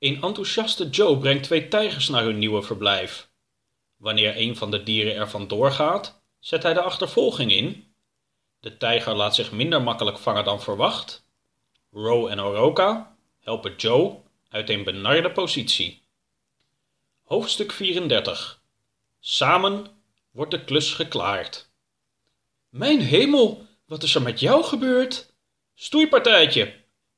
Een enthousiaste Joe brengt twee tijgers naar hun nieuwe verblijf. Wanneer een van de dieren er vandoor gaat, zet hij de achtervolging in. De tijger laat zich minder makkelijk vangen dan verwacht. Ro en Oroka helpen Joe uit een benarde positie. Hoofdstuk 34 Samen wordt de klus geklaard. Mijn hemel, wat is er met jou gebeurd? Stoeipartijtje!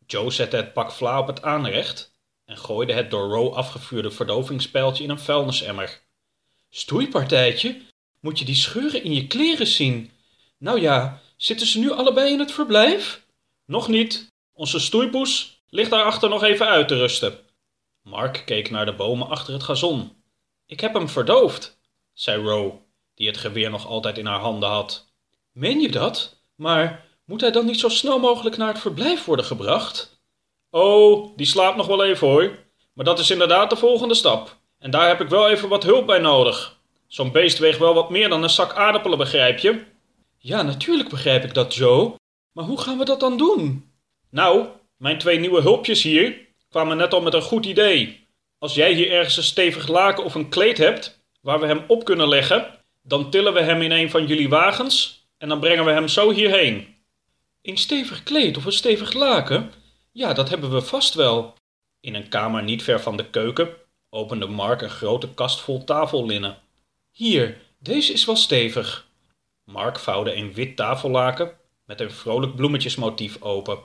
Joe zette het pak vla op het aanrecht en gooide het door Ro afgevuurde verdovingspijltje in een vuilnisemmer. Stoeipartijtje? Moet je die scheuren in je kleren zien? Nou ja, zitten ze nu allebei in het verblijf? Nog niet. Onze stoeipoes ligt daarachter nog even uit te rusten. Mark keek naar de bomen achter het gazon. Ik heb hem verdoofd, zei Ro, die het geweer nog altijd in haar handen had. Meen je dat? Maar moet hij dan niet zo snel mogelijk naar het verblijf worden gebracht? Oh, die slaapt nog wel even hoor. Maar dat is inderdaad de volgende stap. En daar heb ik wel even wat hulp bij nodig. Zo'n beest weegt wel wat meer dan een zak aardappelen, begrijp je? Ja, natuurlijk begrijp ik dat, Joe. Maar hoe gaan we dat dan doen? Nou, mijn twee nieuwe hulpjes hier kwamen net al met een goed idee. Als jij hier ergens een stevig laken of een kleed hebt waar we hem op kunnen leggen, dan tillen we hem in een van jullie wagens en dan brengen we hem zo hierheen. Een stevig kleed of een stevig laken? Ja, dat hebben we vast wel. In een kamer niet ver van de keuken opende Mark een grote kast vol tafellinnen. Hier, deze is wel stevig. Mark vouwde een wit tafellaken met een vrolijk bloemetjesmotief open.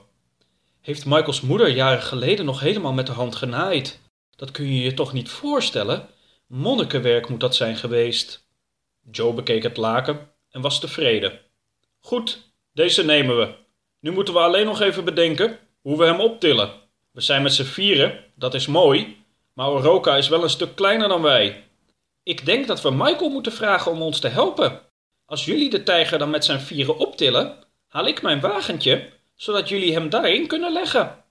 Heeft Michaels moeder jaren geleden nog helemaal met de hand genaaid? Dat kun je je toch niet voorstellen? Monnikenwerk moet dat zijn geweest. Joe bekeek het laken en was tevreden. Goed, deze nemen we. Nu moeten we alleen nog even bedenken hoe we hem optillen. We zijn met z'n vieren, dat is mooi, maar Oroka is wel een stuk kleiner dan wij. Ik denk dat we Michael moeten vragen om ons te helpen. Als jullie de tijger dan met zijn vieren optillen, haal ik mijn wagentje, zodat jullie hem daarin kunnen leggen.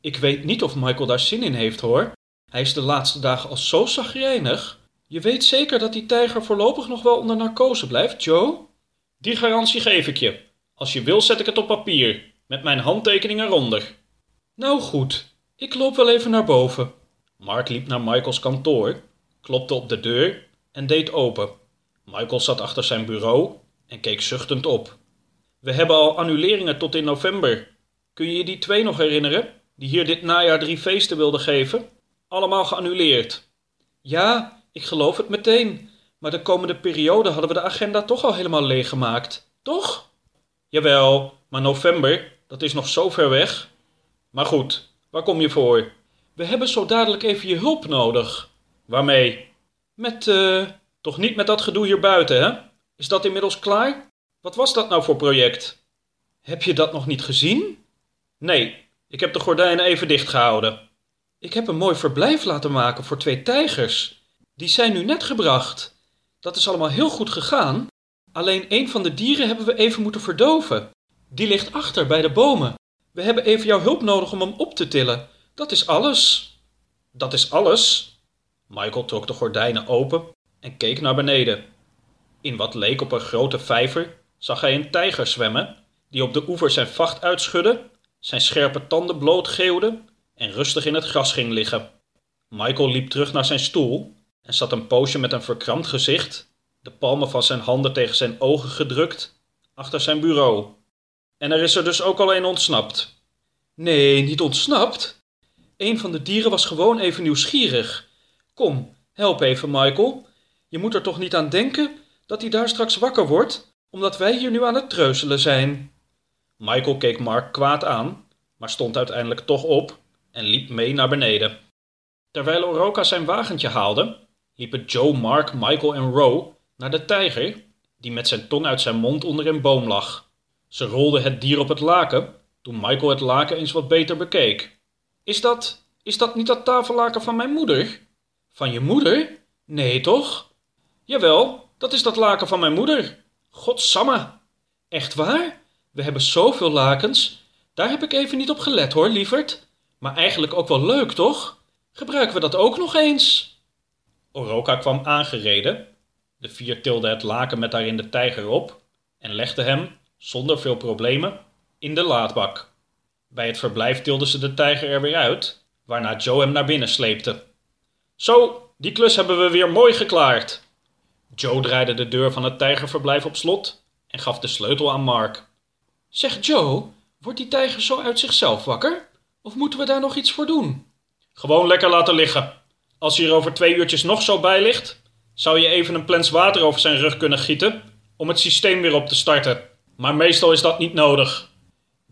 Ik weet niet of Michael daar zin in heeft hoor. Hij is de laatste dagen al zo zagrijnig. Je weet zeker dat die tijger voorlopig nog wel onder narcose blijft, Joe? Die garantie geef ik je. Als je wil, zet ik het op papier, met mijn handtekening eronder. Nou goed, ik loop wel even naar boven. Mark liep naar Michaels kantoor, klopte op de deur en deed open. Michael zat achter zijn bureau en keek zuchtend op. We hebben al annuleringen tot in november. Kun je je die twee nog herinneren, die hier dit najaar drie feesten wilden geven? Allemaal geannuleerd. Ja, ik geloof het meteen. Maar de komende periode hadden we de agenda toch al helemaal leeggemaakt, toch? Jawel, maar november, dat is nog zo ver weg. Maar goed, waar kom je voor? We hebben zo dadelijk even je hulp nodig. Waarmee? Met, eh, toch niet met dat gedoe hier buiten, hè? Is dat inmiddels klaar? Wat was dat nou voor project? Heb je dat nog niet gezien? Nee, ik heb de gordijnen even dicht gehouden. Ik heb een mooi verblijf laten maken voor twee tijgers. Die zijn nu net gebracht. Dat is allemaal heel goed gegaan. Alleen een van de dieren hebben we even moeten verdoven. Die ligt achter bij de bomen. We hebben even jouw hulp nodig om hem op te tillen. Dat is alles. Dat is alles? Michael trok de gordijnen open en keek naar beneden. In wat leek op een grote vijver zag hij een tijger zwemmen, die op de oever zijn vacht uitschudde, zijn scherpe tanden blootgeeuwde en rustig in het gras ging liggen. Michael liep terug naar zijn stoel en zat een poosje met een verkrampt gezicht, de palmen van zijn handen tegen zijn ogen gedrukt, achter zijn bureau. En er is er dus ook al een ontsnapt. Nee, niet ontsnapt. Een van de dieren was gewoon even nieuwsgierig. Kom, help even, Michael. Je moet er toch niet aan denken dat hij daar straks wakker wordt, omdat wij hier nu aan het treuzelen zijn. Michael keek Mark kwaad aan, maar stond uiteindelijk toch op en liep mee naar beneden. Terwijl Oroka zijn wagentje haalde, liepen Joe, Mark, Michael en Ro naar de tijger, die met zijn tong uit zijn mond onder een boom lag. Ze rolden het dier op het laken, toen Michael het laken eens wat beter bekeek. Is dat, is dat niet dat tafellaken van mijn moeder? Van je moeder? Nee, toch? Jawel, dat is dat laken van mijn moeder. Godsamme. Echt waar? We hebben zoveel lakens. Daar heb ik even niet op gelet hoor, lieverd. Maar eigenlijk ook wel leuk, toch? Gebruiken we dat ook nog eens? Oroka kwam aangereden. De vier tilden het laken met daarin de tijger op en legden hem, zonder veel problemen, in de laadbak. Bij het verblijf tilden ze de tijger er weer uit, waarna Joe hem naar binnen sleepte. Zo, die klus hebben we weer mooi geklaard. Joe draaide de deur van het tijgerverblijf op slot en gaf de sleutel aan Mark. Zeg Joe, wordt die tijger zo uit zichzelf wakker? Of moeten we daar nog iets voor doen? Gewoon lekker laten liggen. Als hij er over twee uurtjes nog zo bij ligt, zou je even een plens water over zijn rug kunnen gieten om het systeem weer op te starten. Maar meestal is dat niet nodig.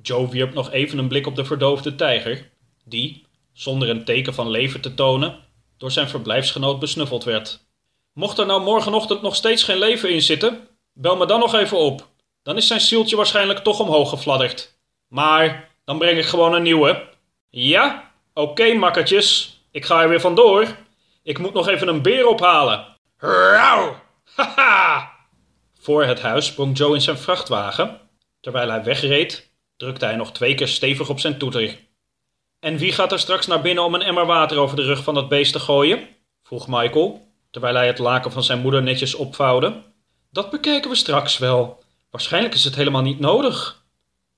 Joe wierp nog even een blik op de verdoofde tijger, die, zonder een teken van leven te tonen, door zijn verblijfsgenoot besnuffeld werd. Mocht er nou morgenochtend nog steeds geen leven in zitten, bel me dan nog even op. Dan is zijn zieltje waarschijnlijk toch omhoog gefladderd. Maar dan breng ik gewoon een nieuwe. Ja? Oké, makkertjes. Ik ga er weer vandoor. Ik moet nog even een beer ophalen. Rauw! Haha! Voor het huis sprong Joe in zijn vrachtwagen. Terwijl hij wegreed, drukte hij nog twee keer stevig op zijn toeter. En wie gaat er straks naar binnen om een emmer water over de rug van dat beest te gooien? vroeg Michael, terwijl hij het laken van zijn moeder netjes opvouwde. Dat bekijken we straks wel. Waarschijnlijk is het helemaal niet nodig.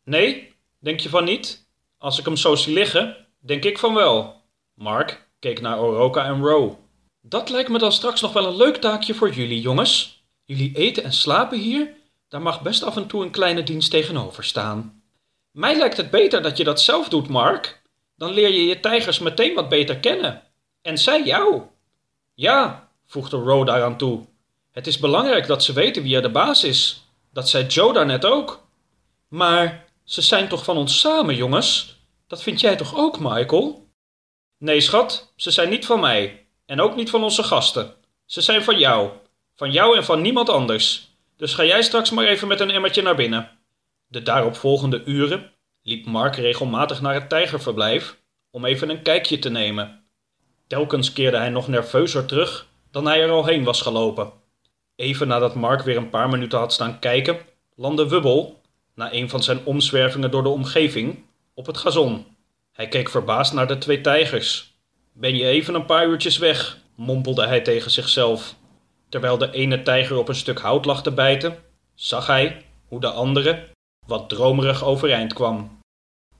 Nee, denk je van niet? Als ik hem zo zie liggen, denk ik van wel. Mark keek naar Oroka en Row. Dat lijkt me dan straks nog wel een leuk taakje voor jullie, jongens. Jullie eten en slapen hier, daar mag best af en toe een kleine dienst tegenover staan. Mij lijkt het beter dat je dat zelf doet, Mark. Dan leer je je tijgers meteen wat beter kennen. En zij jou. Ja, voegde Row daaraan toe. Het is belangrijk dat ze weten wie er de baas is. Dat zei Joe daarnet ook. Maar ze zijn toch van ons samen, jongens? Dat vind jij toch ook, Michael? Nee, schat, ze zijn niet van mij. En ook niet van onze gasten. Ze zijn van jou. Van jou en van niemand anders. Dus ga jij straks maar even met een emmertje naar binnen. De daaropvolgende uren liep Mark regelmatig naar het tijgerverblijf om even een kijkje te nemen. Telkens keerde hij nog nerveuzer terug dan hij er al heen was gelopen. Even nadat Mark weer een paar minuten had staan kijken, landde Wubbel, na een van zijn omzwervingen door de omgeving, op het gazon. Hij keek verbaasd naar de twee tijgers. Ben je even een paar uurtjes weg, mompelde hij tegen zichzelf. Terwijl de ene tijger op een stuk hout lag te bijten, zag hij hoe de andere wat dromerig overeind kwam.